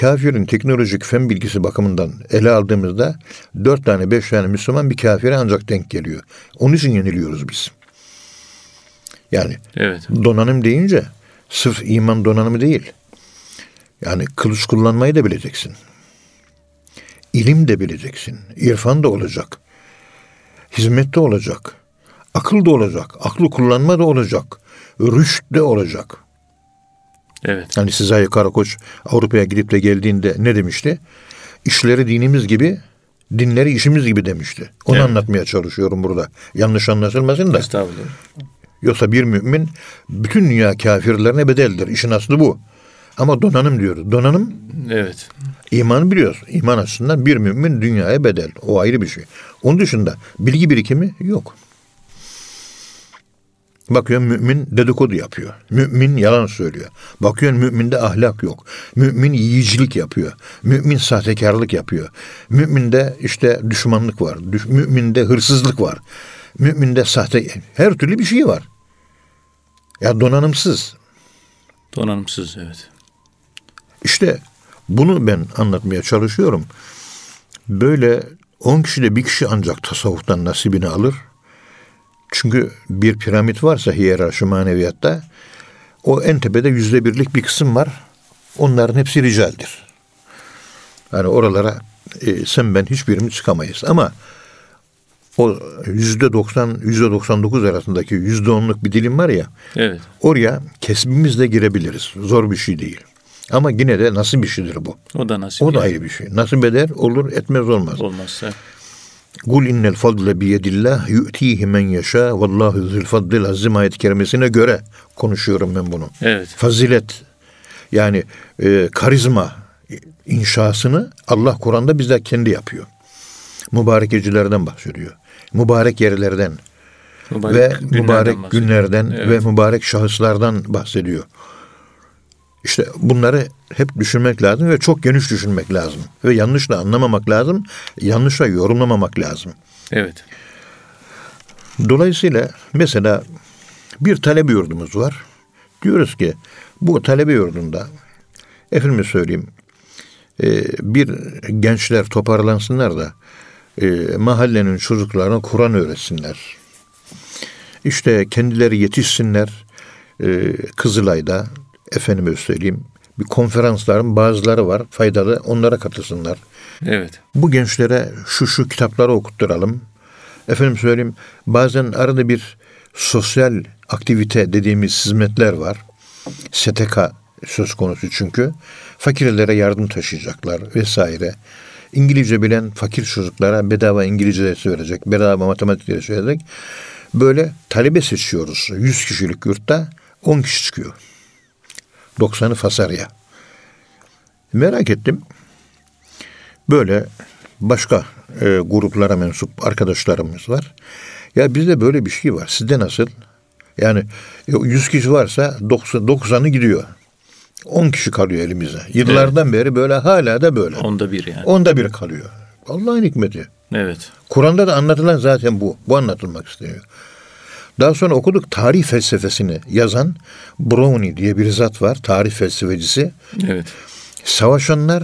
[SPEAKER 2] kafirin teknolojik fen bilgisi bakımından ele aldığımızda dört tane, beş tane Müslüman bir kafire ancak denk geliyor. Onun için yeniliyoruz biz. Yani
[SPEAKER 1] Evet.
[SPEAKER 2] donanım deyince sırf iman donanımı değil. Yani kılıç kullanmayı da bileceksin. İlim de bileceksin. İrfan da olacak. Hizmet de olacak. Akıl da olacak. Aklı kullanma da olacak. Rüşt de olacak.
[SPEAKER 1] Evet.
[SPEAKER 2] Hani Sezai Karakoç Avrupa'ya gidip de geldiğinde ne demişti? İşleri dinimiz gibi, dinleri işimiz gibi demişti. Onu
[SPEAKER 1] Evet.
[SPEAKER 2] anlatmaya çalışıyorum burada. Yanlış anlaşılmasın da.
[SPEAKER 1] Estağfurullah.
[SPEAKER 2] Yoksa bir mümin bütün dünya kafirlerine bedeldir. İşin aslı bu. Ama donanım diyoruz. Donanım
[SPEAKER 1] Evet.
[SPEAKER 2] İman biliyoruz. İman açısından bir mümin dünyaya bedel. O ayrı bir şey. Onun dışında bilgi birikimi yok. Bakıyorsun mümin dedikodu yapıyor. Mümin yalan söylüyor. Bakıyorsun müminde ahlak yok. Mümin yiyicilik yapıyor. Mümin sahtekarlık yapıyor. Müminde işte düşmanlık var. Düş- Müminde hırsızlık var. Müminde sahte her türlü bir şey var. Ya donanımsız.
[SPEAKER 1] Donanımsız evet.
[SPEAKER 2] İşte bunu ben anlatmaya çalışıyorum. Böyle 10 kişide bir kişi ancak tasavvuftan nasibini alır. Çünkü bir piramit varsa hiyerarşi maneviyatta o en tepede yüzde birlik bir kısım var. Onların hepsi ricaldir. Yani oralara e, sen ben hiçbirimiz çıkamayız. Ama o yüzde doksan, yüzde doksan dokuz arasındaki yüzde onluk bir dilim var ya
[SPEAKER 1] Evet.
[SPEAKER 2] oraya kesbimizle girebiliriz. Zor bir şey değil. Ama yine de nasıl bir şeydir bu?
[SPEAKER 1] O da nasip.
[SPEAKER 2] O da
[SPEAKER 1] yani.
[SPEAKER 2] ayrı bir şey. Nasip eder, olur, etmez olmaz.
[SPEAKER 1] Olmazsa.
[SPEAKER 2] Kul innel fadle biyedillah yu'tihi men yeşâ vallahu zil fadlil azim ayet kerimesine göre konuşuyorum ben bunu.
[SPEAKER 1] Evet.
[SPEAKER 2] Fazilet yani e, karizma inşasını Allah Kur'an'da bizzat kendi yapıyor. Mübarek gecelerden bahsediyor. Mübarek yerlerden ve
[SPEAKER 1] günlerden
[SPEAKER 2] mübarek günlerden
[SPEAKER 1] Evet.
[SPEAKER 2] ve mübarek şahıslardan bahsediyor. İşte bunları hep düşünmek lazım ve çok geniş düşünmek lazım. Ve yanlış da anlamamak lazım, yanlış da yorumlamamak lazım.
[SPEAKER 1] Evet.
[SPEAKER 2] Dolayısıyla mesela bir talebe yurdumuz var. Diyoruz ki bu talebe yurdunda efendim söyleyeyim e, bir gençler toparlansınlar da e, mahallenin çocuklarına Kur'an öğretsinler. İşte kendileri yetişsinler. E, Kızılay'da efendime söyleyeyim bir konferansların bazıları var faydalı onlara katılsınlar.
[SPEAKER 1] Evet.
[SPEAKER 2] Bu gençlere şu şu kitapları okutturalım. Efendim söyleyeyim bazen arada bir sosyal aktivite dediğimiz hizmetler var. STK söz konusu çünkü. Fakirlere yardım taşıyacaklar vesaire. İngilizce bilen fakir çocuklara bedava İngilizce dersi verecek, bedava matematik dersi verecek. Böyle talebe seçiyoruz. 100 kişilik yurtta 10 kişi çıkıyor. 90'ı Fasarya. Merak ettim. Böyle başka e, gruplara mensup arkadaşlarımız var. Ya bizde böyle bir şey var. Sizde nasıl? Yani 100 kişi varsa 90, 90'ı gidiyor. 10 kişi kalıyor elimize. Yıllardan evet. beri böyle hala da böyle.
[SPEAKER 1] Onda bir yani.
[SPEAKER 2] Onda bir kalıyor. Allah'ın hikmeti.
[SPEAKER 1] Evet.
[SPEAKER 2] Kur'an'da da anlatılan zaten bu. Bu anlatılmak isteniyor. Daha sonra okuduk tarih felsefesini yazan Brownie diye bir zat var. Tarih felsefecisi.
[SPEAKER 1] Evet.
[SPEAKER 2] Savaşanlar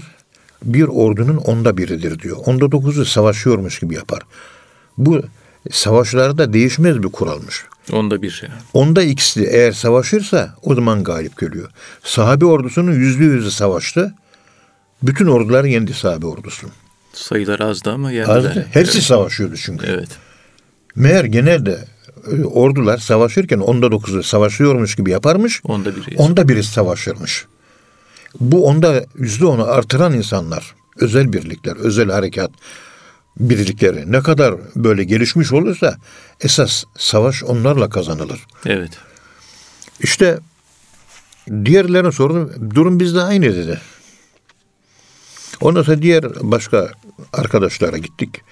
[SPEAKER 2] bir ordunun onda biridir diyor. Onda dokuzu savaşıyormuş gibi yapar. Bu savaşlarda değişmez bir kuralmış.
[SPEAKER 1] Onda bir şey.
[SPEAKER 2] Onda ikisi eğer savaşırsa o zaman galip geliyor. Sahabe ordusunun yüzde yüzü savaştı. Bütün orduları yendi sahabe ordusu.
[SPEAKER 1] Sayılar azdı ama yendiler.
[SPEAKER 2] Azdı. Hepsi evet. savaşıyordu çünkü.
[SPEAKER 1] Evet.
[SPEAKER 2] Meğer genelde ordular savaşırken onda dokuzu savaşıyormuş gibi yaparmış.
[SPEAKER 1] Onda biri.
[SPEAKER 2] Onda biri savaşırmış. Bu onda yüzde onu artıran insanlar, özel birlikler, özel harekat birlikleri ne kadar böyle gelişmiş olursa esas savaş onlarla kazanılır.
[SPEAKER 1] Evet.
[SPEAKER 2] İşte diğerlerine sordum. Durum bizde aynı dedi. Ondan sonra diğer başka arkadaşlara gittik.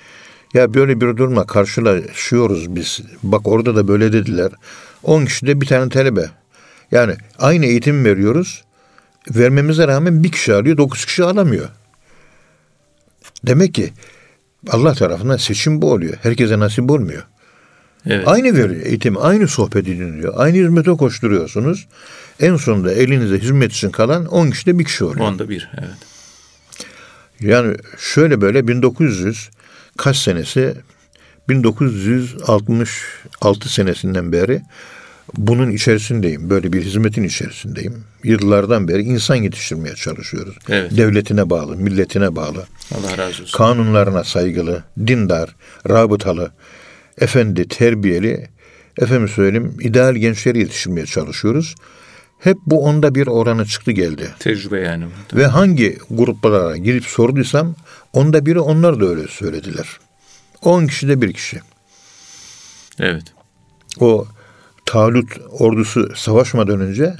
[SPEAKER 2] Ya böyle bir durumla karşılaşıyoruz biz. Bak orada da böyle dediler. 10 kişi de bir tane talebe. Yani aynı eğitim veriyoruz. Vermemize rağmen bir kişi alıyor, dokuz kişi alamıyor. Demek ki Allah tarafından seçim bu oluyor. Herkese nasip olmuyor. Evet. Aynı veriyor eğitim, aynı sohbet ediliyor. Aynı hizmete koşturuyorsunuz. En sonunda elinize hizmet için kalan 10 kişi de bir kişi oluyor.
[SPEAKER 1] Onda bir, evet.
[SPEAKER 2] Yani şöyle böyle 1900 kaç senesi 1966 senesinden beri bunun içerisindeyim. Böyle bir hizmetin içerisindeyim. Yıllardan beri insan yetiştirmeye çalışıyoruz.
[SPEAKER 1] Evet.
[SPEAKER 2] Devletine bağlı, milletine bağlı.
[SPEAKER 1] Allah razı olsun.
[SPEAKER 2] Kanunlarına saygılı, dindar, rabıtalı, efendi, terbiyeli, efendim söyleyeyim, ideal gençleri yetiştirmeye çalışıyoruz. Hep bu onda bir oranı çıktı geldi.
[SPEAKER 1] Tecrübe yani.
[SPEAKER 2] Ve hangi gruplara girip sorduysam onda biri onlar da öyle söylediler. On kişide bir kişi.
[SPEAKER 1] Evet.
[SPEAKER 2] O Talut ordusu savaşmadan önce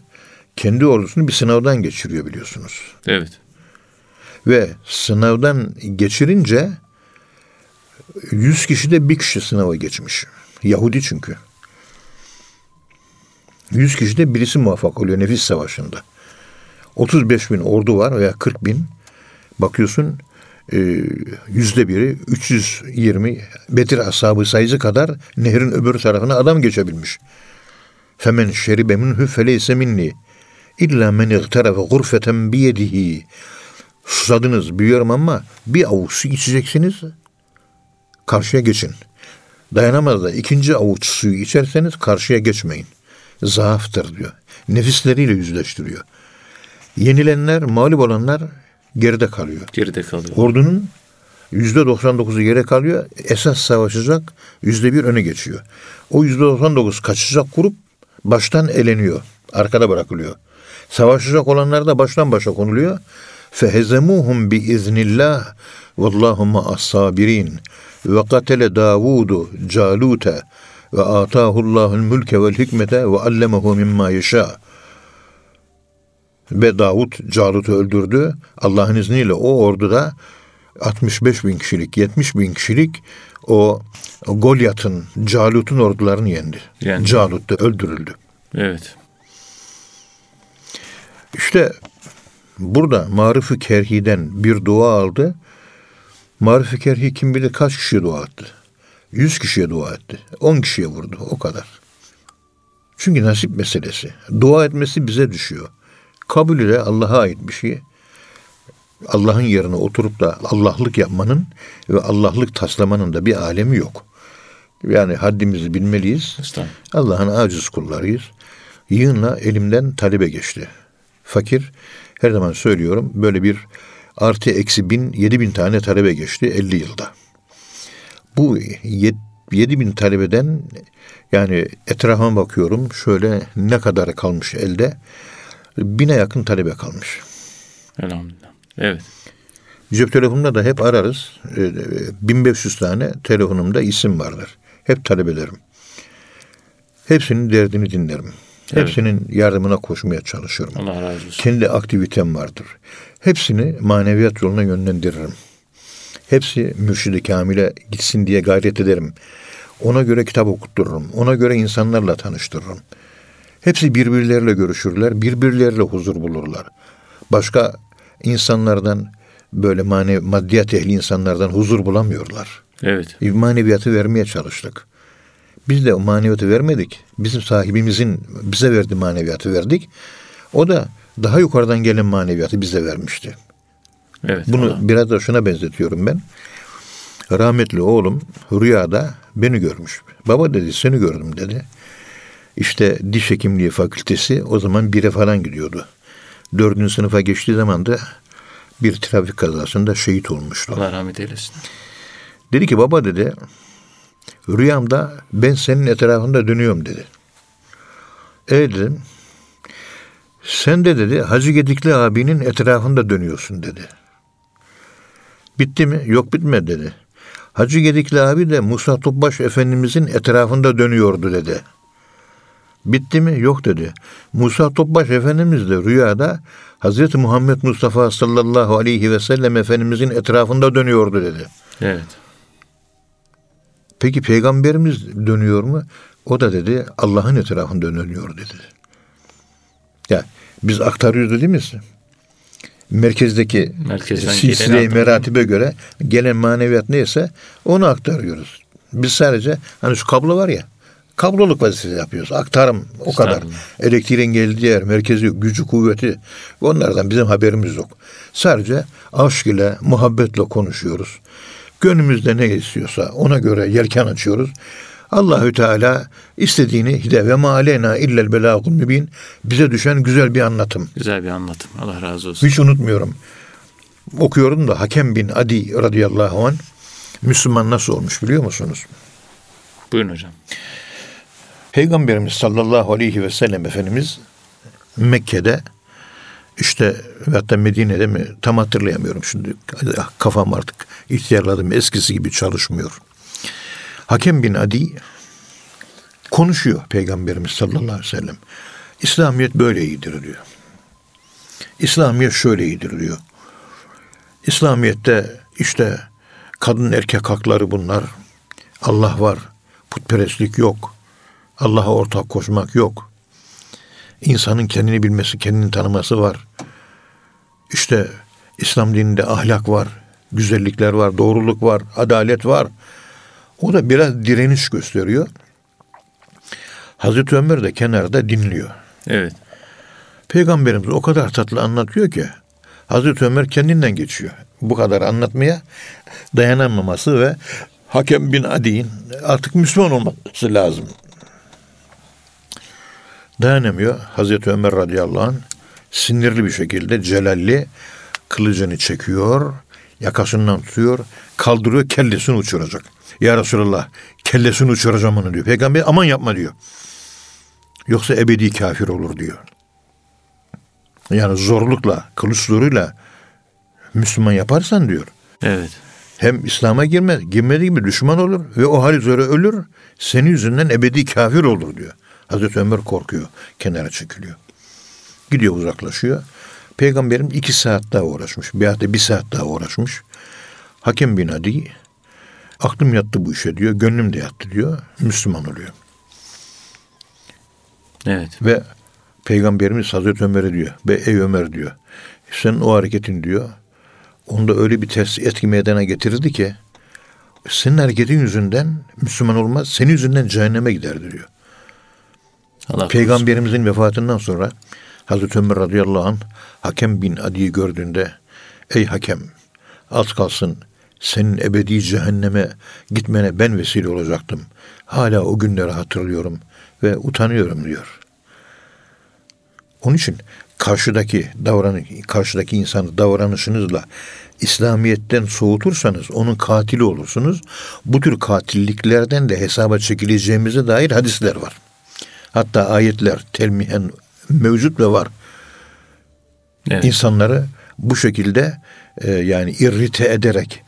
[SPEAKER 2] kendi ordusunu bir sınavdan geçiriyor biliyorsunuz.
[SPEAKER 1] Evet.
[SPEAKER 2] Ve sınavdan geçirince 100 kişi de bir kişi sınava geçmiş. Yahudi çünkü. 100 kişi de birisi muvaffak oluyor nefis savaşında. 35 bin ordu var veya 40 bin. Bakıyorsun e, yüzde biri 320 Bedir ashabı sayısı kadar nehrin öbür tarafına adam geçebilmiş. Femen şeribe minhu feleyse minni. İlla men igterefe gurfeten biyedihi. Susadınız biliyorum ama bir avuç su içeceksiniz. Karşıya geçin. Dayanamaz da ikinci avuç suyu içerseniz karşıya geçmeyin. Zaaftır diyor. Nefisleriyle yüzleştiriyor. Yenilenler, mağlup olanlar geride kalıyor.
[SPEAKER 1] Geride kalıyor.
[SPEAKER 2] Ordunun yüzde 99'u geri kalıyor. Esas savaşacak yüzde bir öne geçiyor. O yüzde 99 kaçacak grup baştan eleniyor. Arkada bırakılıyor. Savaşacak olanlar da baştan başa konuluyor. Fehezemuhum bi iznillah vallahu ma'as sabirin. Ve katele Davudu Calute ve atahullahul mülke vel hikmete ve allemehu mimma yeşâ. Ve Davut Calut'u öldürdü. Allah'ın izniyle o orduda 65 bin kişilik, 70 bin kişilik o Golyat'ın, Calut'un ordularını yendi.
[SPEAKER 1] yendi.
[SPEAKER 2] Calut da öldürüldü.
[SPEAKER 1] Evet.
[SPEAKER 2] İşte burada Marif-i Kerhi'den bir dua aldı. Marif-i Kerhi kim bilir kaç kişiye dua etti. Yüz kişiye dua etti. On kişiye vurdu. O kadar. Çünkü nasip meselesi. Dua etmesi bize düşüyor. Kabul ile Allah'a ait bir şey. Allah'ın yerine oturup da Allah'lık yapmanın ve Allah'lık taslamanın da bir alemi yok. Yani haddimizi bilmeliyiz. Allah'ın aciz kullarıyız. Yığınla elimden talebe geçti. fakir. Her zaman söylüyorum böyle bir artı eksi bin, yedi bin tane talebe geçti 50 yılda. Bu yedi bin talebeden yani etrafıma bakıyorum şöyle ne kadar kalmış elde? Bine yakın talebe kalmış.
[SPEAKER 1] Elhamdülillah. Evet.
[SPEAKER 2] Cep telefonunda da hep ararız. 1500 e, tane telefonumda isim vardır. Hep talebelerim. Hepsinin derdini dinlerim. Evet. Hepsinin yardımına koşmaya çalışıyorum.
[SPEAKER 1] Allah razı olsun.
[SPEAKER 2] Kendi aktivitem vardır. Hepsini maneviyat yoluna yönlendiririm. Hepsi mürşidi kamile gitsin diye gayret ederim. Ona göre kitap okuttururum. Ona göre insanlarla tanıştırırım. Hepsi birbirleriyle görüşürler, birbirleriyle huzur bulurlar. Başka insanlardan böyle manevi, maddiyat ehli insanlardan huzur bulamıyorlar.
[SPEAKER 1] Evet.
[SPEAKER 2] Maneviyatı vermeye çalıştık. Biz de o maneviyatı vermedik. Bizim sahibimizin bize verdiği maneviyatı verdik. O da daha yukarıdan gelen maneviyatı bize vermişti.
[SPEAKER 1] Evet.
[SPEAKER 2] Bunu Allah. biraz da şuna benzetiyorum ben. Rahmetli oğlum rüyada beni görmüş. Baba dedi seni gördüm dedi. İşte diş hekimliği fakültesi o zaman bire falan gidiyordu. Dördüncü sınıfa geçtiği zaman da bir trafik kazasında şehit olmuştu.
[SPEAKER 1] Allah rahmet eylesin.
[SPEAKER 2] Dedi ki baba dedi rüyamda ben senin etrafında dönüyorum dedi. E dedim sen de dedi Hacı Gedikli abinin etrafında dönüyorsun dedi. Bitti mi? Yok bitmedi dedi. Hacı Gedikli abi de Musa Topbaş Efendimizin etrafında dönüyordu dedi. Bitti mi? Yok dedi. Musa Topbaş Efendimiz de rüyada Hazreti Muhammed Mustafa sallallahu aleyhi ve sellem Efendimizin etrafında dönüyordu dedi.
[SPEAKER 1] Evet.
[SPEAKER 2] Peki peygamberimiz dönüyor mu? O da dedi Allah'ın etrafında dönüyor dedi. Ya biz aktarıyoruz değil mi? Merkezdeki silsile meratibe göre gelen maneviyat neyse onu aktarıyoruz. Biz sadece hani şu kablo var ya kabloluk vazifesi yapıyoruz. Aktarım o kadar. Elektriğin geldiği yer, merkezi gücü, kuvveti onlardan bizim haberimiz yok. Sadece aşk ile, muhabbetle konuşuyoruz. Gönlümüzde ne istiyorsa ona göre yelken açıyoruz. Allahü Teala istediğini hide ve malena illel belagul mübin bize düşen güzel bir anlatım.
[SPEAKER 1] Güzel bir anlatım. Allah razı olsun.
[SPEAKER 2] Hiç unutmuyorum. Okuyorum da Hakem bin Adi radıyallahu an Müslüman nasıl olmuş biliyor musunuz?
[SPEAKER 1] Buyurun hocam.
[SPEAKER 2] Peygamberimiz sallallahu aleyhi ve sellem Efendimiz Mekke'de işte hatta Medine'de mi tam hatırlayamıyorum şimdi kafam artık ihtiyarladım eskisi gibi çalışmıyor. Hakem bin Adi konuşuyor Peygamberimiz sallallahu aleyhi ve sellem. İslamiyet böyle iyidir. İslamiyet şöyle iyidir. İslamiyet'te işte kadın erkek hakları bunlar. Allah var. Putperestlik yok. Allah'a ortak koşmak yok. İnsanın kendini bilmesi, kendini tanıması var. İşte İslam dininde ahlak var, güzellikler var, doğruluk var, adalet var. O da biraz direniş gösteriyor. Hazreti Ömer de kenarda dinliyor.
[SPEAKER 1] Evet.
[SPEAKER 2] Peygamberimiz o kadar tatlı anlatıyor ki Hazreti Ömer kendinden geçiyor. Bu kadar anlatmaya dayanamaması ve Hakem bin Adi'nin artık Müslüman olması lazım. Dayanamıyor. Hazreti Ömer radıyallahu anh sinirli bir şekilde celalli kılıcını çekiyor, yakasından tutuyor, kaldırıyor, kellesini uçuracak. Ya Resulallah kellesini uçuracağım onu diyor. Peygamber aman yapma diyor. Yoksa ebedi kafir olur diyor. Yani zorlukla, kılıç zoruyla Müslüman yaparsan diyor.
[SPEAKER 1] Evet.
[SPEAKER 2] Hem İslam'a girme, girmediği gibi düşman olur ve o hal üzere ölür. Senin yüzünden ebedi kafir olur diyor. Hazreti Ömer korkuyor. Kenara çekiliyor. Gidiyor uzaklaşıyor. Peygamberim iki saat daha uğraşmış. Bir hatta bir saat daha uğraşmış. Hakem bin Adi aklım yattı bu işe diyor. Gönlüm de yattı diyor. Müslüman oluyor.
[SPEAKER 1] Evet.
[SPEAKER 2] Ve Peygamberimiz Hazreti Ömer'e diyor. Ve ey Ömer diyor. Senin o hareketin diyor. Onda öyle bir ters etki meydana getirirdi ki senin hareketin yüzünden Müslüman olmaz. Senin yüzünden cehenneme giderdi diyor. Allah Peygamberimizin korusun. vefatından sonra Hazreti Ömer radıyallahu anh Hakem bin Adi'yi gördüğünde ey Hakem az kalsın senin ebedi cehenneme gitmene ben vesile olacaktım. Hala o günleri hatırlıyorum ve utanıyorum diyor. Onun için karşıdaki davran karşıdaki insanı davranışınızla İslamiyet'ten soğutursanız onun katili olursunuz. Bu tür katilliklerden de hesaba çekileceğimize dair hadisler var. Hatta ayetler telmihen mevcut ve var.
[SPEAKER 1] Evet.
[SPEAKER 2] İnsanları bu şekilde e, yani irrite ederek,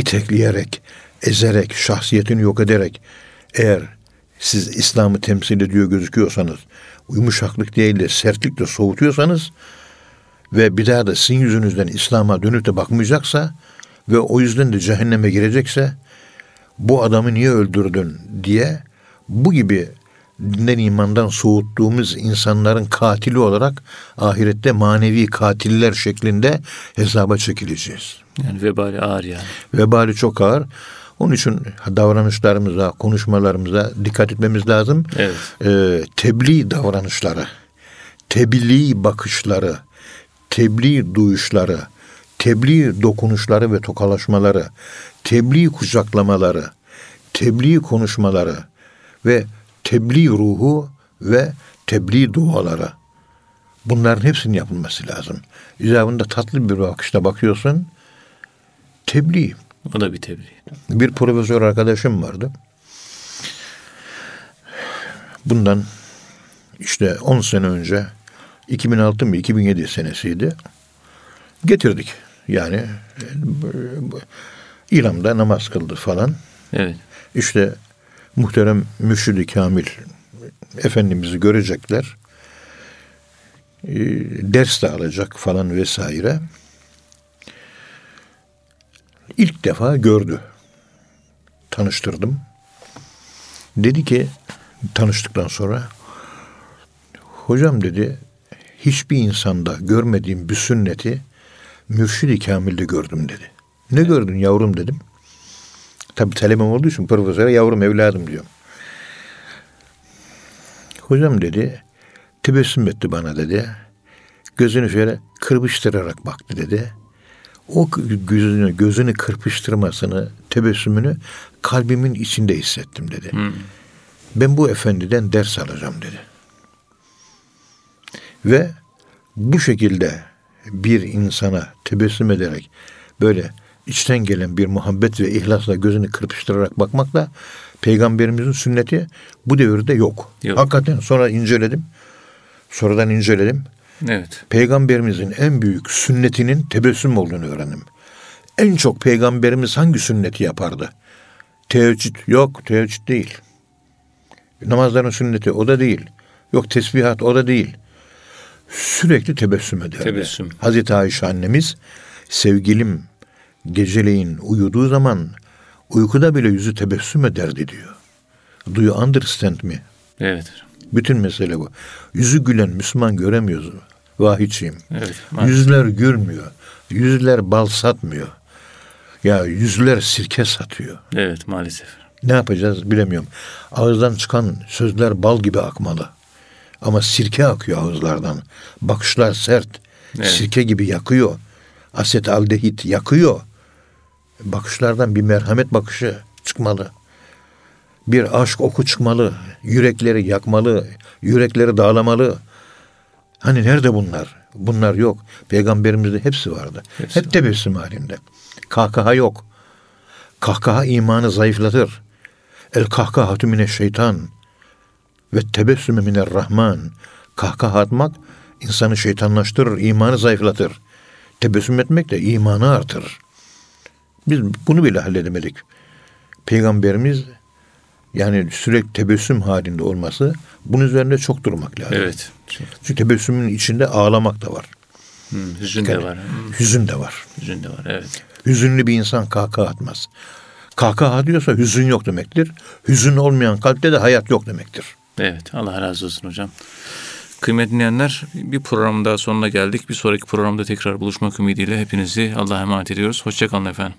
[SPEAKER 2] itekleyerek, ezerek, şahsiyetini yok ederek eğer siz İslam'ı temsil ediyor gözüküyorsanız, yumuşaklık değil de sertlikle soğutuyorsanız ve bir daha da sizin yüzünüzden İslam'a dönüp de bakmayacaksa ve o yüzden de cehenneme girecekse bu adamı niye öldürdün? diye bu gibi dinden imandan soğuttuğumuz insanların katili olarak ahirette manevi katiller şeklinde hesaba çekileceğiz.
[SPEAKER 1] Yani vebali ağır yani.
[SPEAKER 2] Vebali çok ağır. Onun için davranışlarımıza, konuşmalarımıza dikkat etmemiz lazım.
[SPEAKER 1] Evet.
[SPEAKER 2] Ee, tebliğ davranışları, tebliğ bakışları, tebliğ duyuşları, tebliğ dokunuşları ve tokalaşmaları, tebliğ kucaklamaları, tebliğ konuşmaları ve tebliğ ruhu ve tebliğ duaları. Bunların hepsinin yapılması lazım. İcabında tatlı bir bakışta bakıyorsun. Tebliğ.
[SPEAKER 1] O da bir tebliğ.
[SPEAKER 2] Bir profesör arkadaşım vardı. Bundan işte 10 sene önce 2006 mı 2007 senesiydi. Getirdik. Yani e, İran'da namaz kıldı falan.
[SPEAKER 1] Evet.
[SPEAKER 2] İşte muhterem Mürşid-i Kamil Efendimiz'i görecekler. E, ders de alacak falan vesaire. İlk defa gördü. Tanıştırdım. Dedi ki tanıştıktan sonra hocam dedi hiçbir insanda görmediğim bir sünneti Mürşid-i Kamil'de gördüm dedi. Ne gördün yavrum dedim. Tabi talebem olduğu için profesöre yavrum evladım diyorum. Hocam dedi tebessüm etti bana dedi. Gözünü şöyle kırpıştırarak baktı dedi. O gözünü, gözünü kırpıştırmasını, tebessümünü kalbimin içinde hissettim dedi.
[SPEAKER 1] Hmm.
[SPEAKER 2] Ben bu efendiden ders alacağım dedi. Ve bu şekilde bir insana tebessüm ederek böyle içten gelen bir muhabbet ve ihlasla gözünü kırpıştırarak bakmakla peygamberimizin sünneti bu devirde yok.
[SPEAKER 1] Yok.
[SPEAKER 2] Hakikaten sonra inceledim. Sonradan inceledim.
[SPEAKER 1] Evet.
[SPEAKER 2] Peygamberimizin en büyük sünnetinin tebessüm olduğunu öğrendim. En çok peygamberimiz hangi sünneti yapardı? Teheccüd yok, teheccüd değil. Namazların sünneti o da değil. Yok tesbihat o da değil. Sürekli tebessüm ederdi.
[SPEAKER 1] Tebessüm.
[SPEAKER 2] Hazreti Ayşe annemiz sevgilim geceleyin uyuduğu zaman uykuda bile yüzü tebessüm ederdi diyor. Do you understand me?
[SPEAKER 1] Evet.
[SPEAKER 2] Bütün mesele bu. Yüzü gülen Müslüman göremiyoruz. Vahidçiyim.
[SPEAKER 1] Evet. maalesef.
[SPEAKER 2] Yüzler gülmüyor. Yüzler bal satmıyor. Ya yüzler sirke satıyor.
[SPEAKER 1] Evet maalesef.
[SPEAKER 2] Ne yapacağız bilemiyorum. Ağızdan çıkan sözler bal gibi akmalı. Ama sirke akıyor ağızlardan. Bakışlar sert.
[SPEAKER 1] Evet.
[SPEAKER 2] Sirke gibi yakıyor. Asetaldehit yakıyor. Bakışlardan bir merhamet bakışı çıkmalı. Bir aşk oku çıkmalı. Yürekleri yakmalı. Yürekleri dağlamalı. Hani nerede bunlar? Bunlar yok. Peygamberimizde hepsi vardı.
[SPEAKER 1] Hepsi
[SPEAKER 2] Hep tebessüm halinde. Kahkaha yok. Kahkaha imanı zayıflatır. El kahkahatu mine şeytan ve tebessümü miner rahman. Kahkaha atmak insanı şeytanlaştırır, imanı zayıflatır. Tebessüm etmek de imanı artırır. Biz bunu bile halledemedik. Peygamberimiz yani sürekli tebessüm halinde olması bunun üzerinde çok durmak lazım.
[SPEAKER 1] Evet.
[SPEAKER 2] Çünkü tebessümün içinde ağlamak da var.
[SPEAKER 1] Hmm, hüzün de var. Hmm,
[SPEAKER 2] Hüzün de var.
[SPEAKER 1] hüzün de var. Evet.
[SPEAKER 2] Hüzünlü bir insan kahkaha atmaz. Kahkaha diyorsa hüzün yok demektir. Hüzün olmayan kalpte de hayat yok demektir.
[SPEAKER 1] Evet. Allah razı olsun hocam. Kıymetli dinleyenler bir programın daha sonuna geldik. Bir sonraki programda tekrar buluşmak ümidiyle hepinizi Allah'a emanet ediyoruz. Hoşçakalın efendim.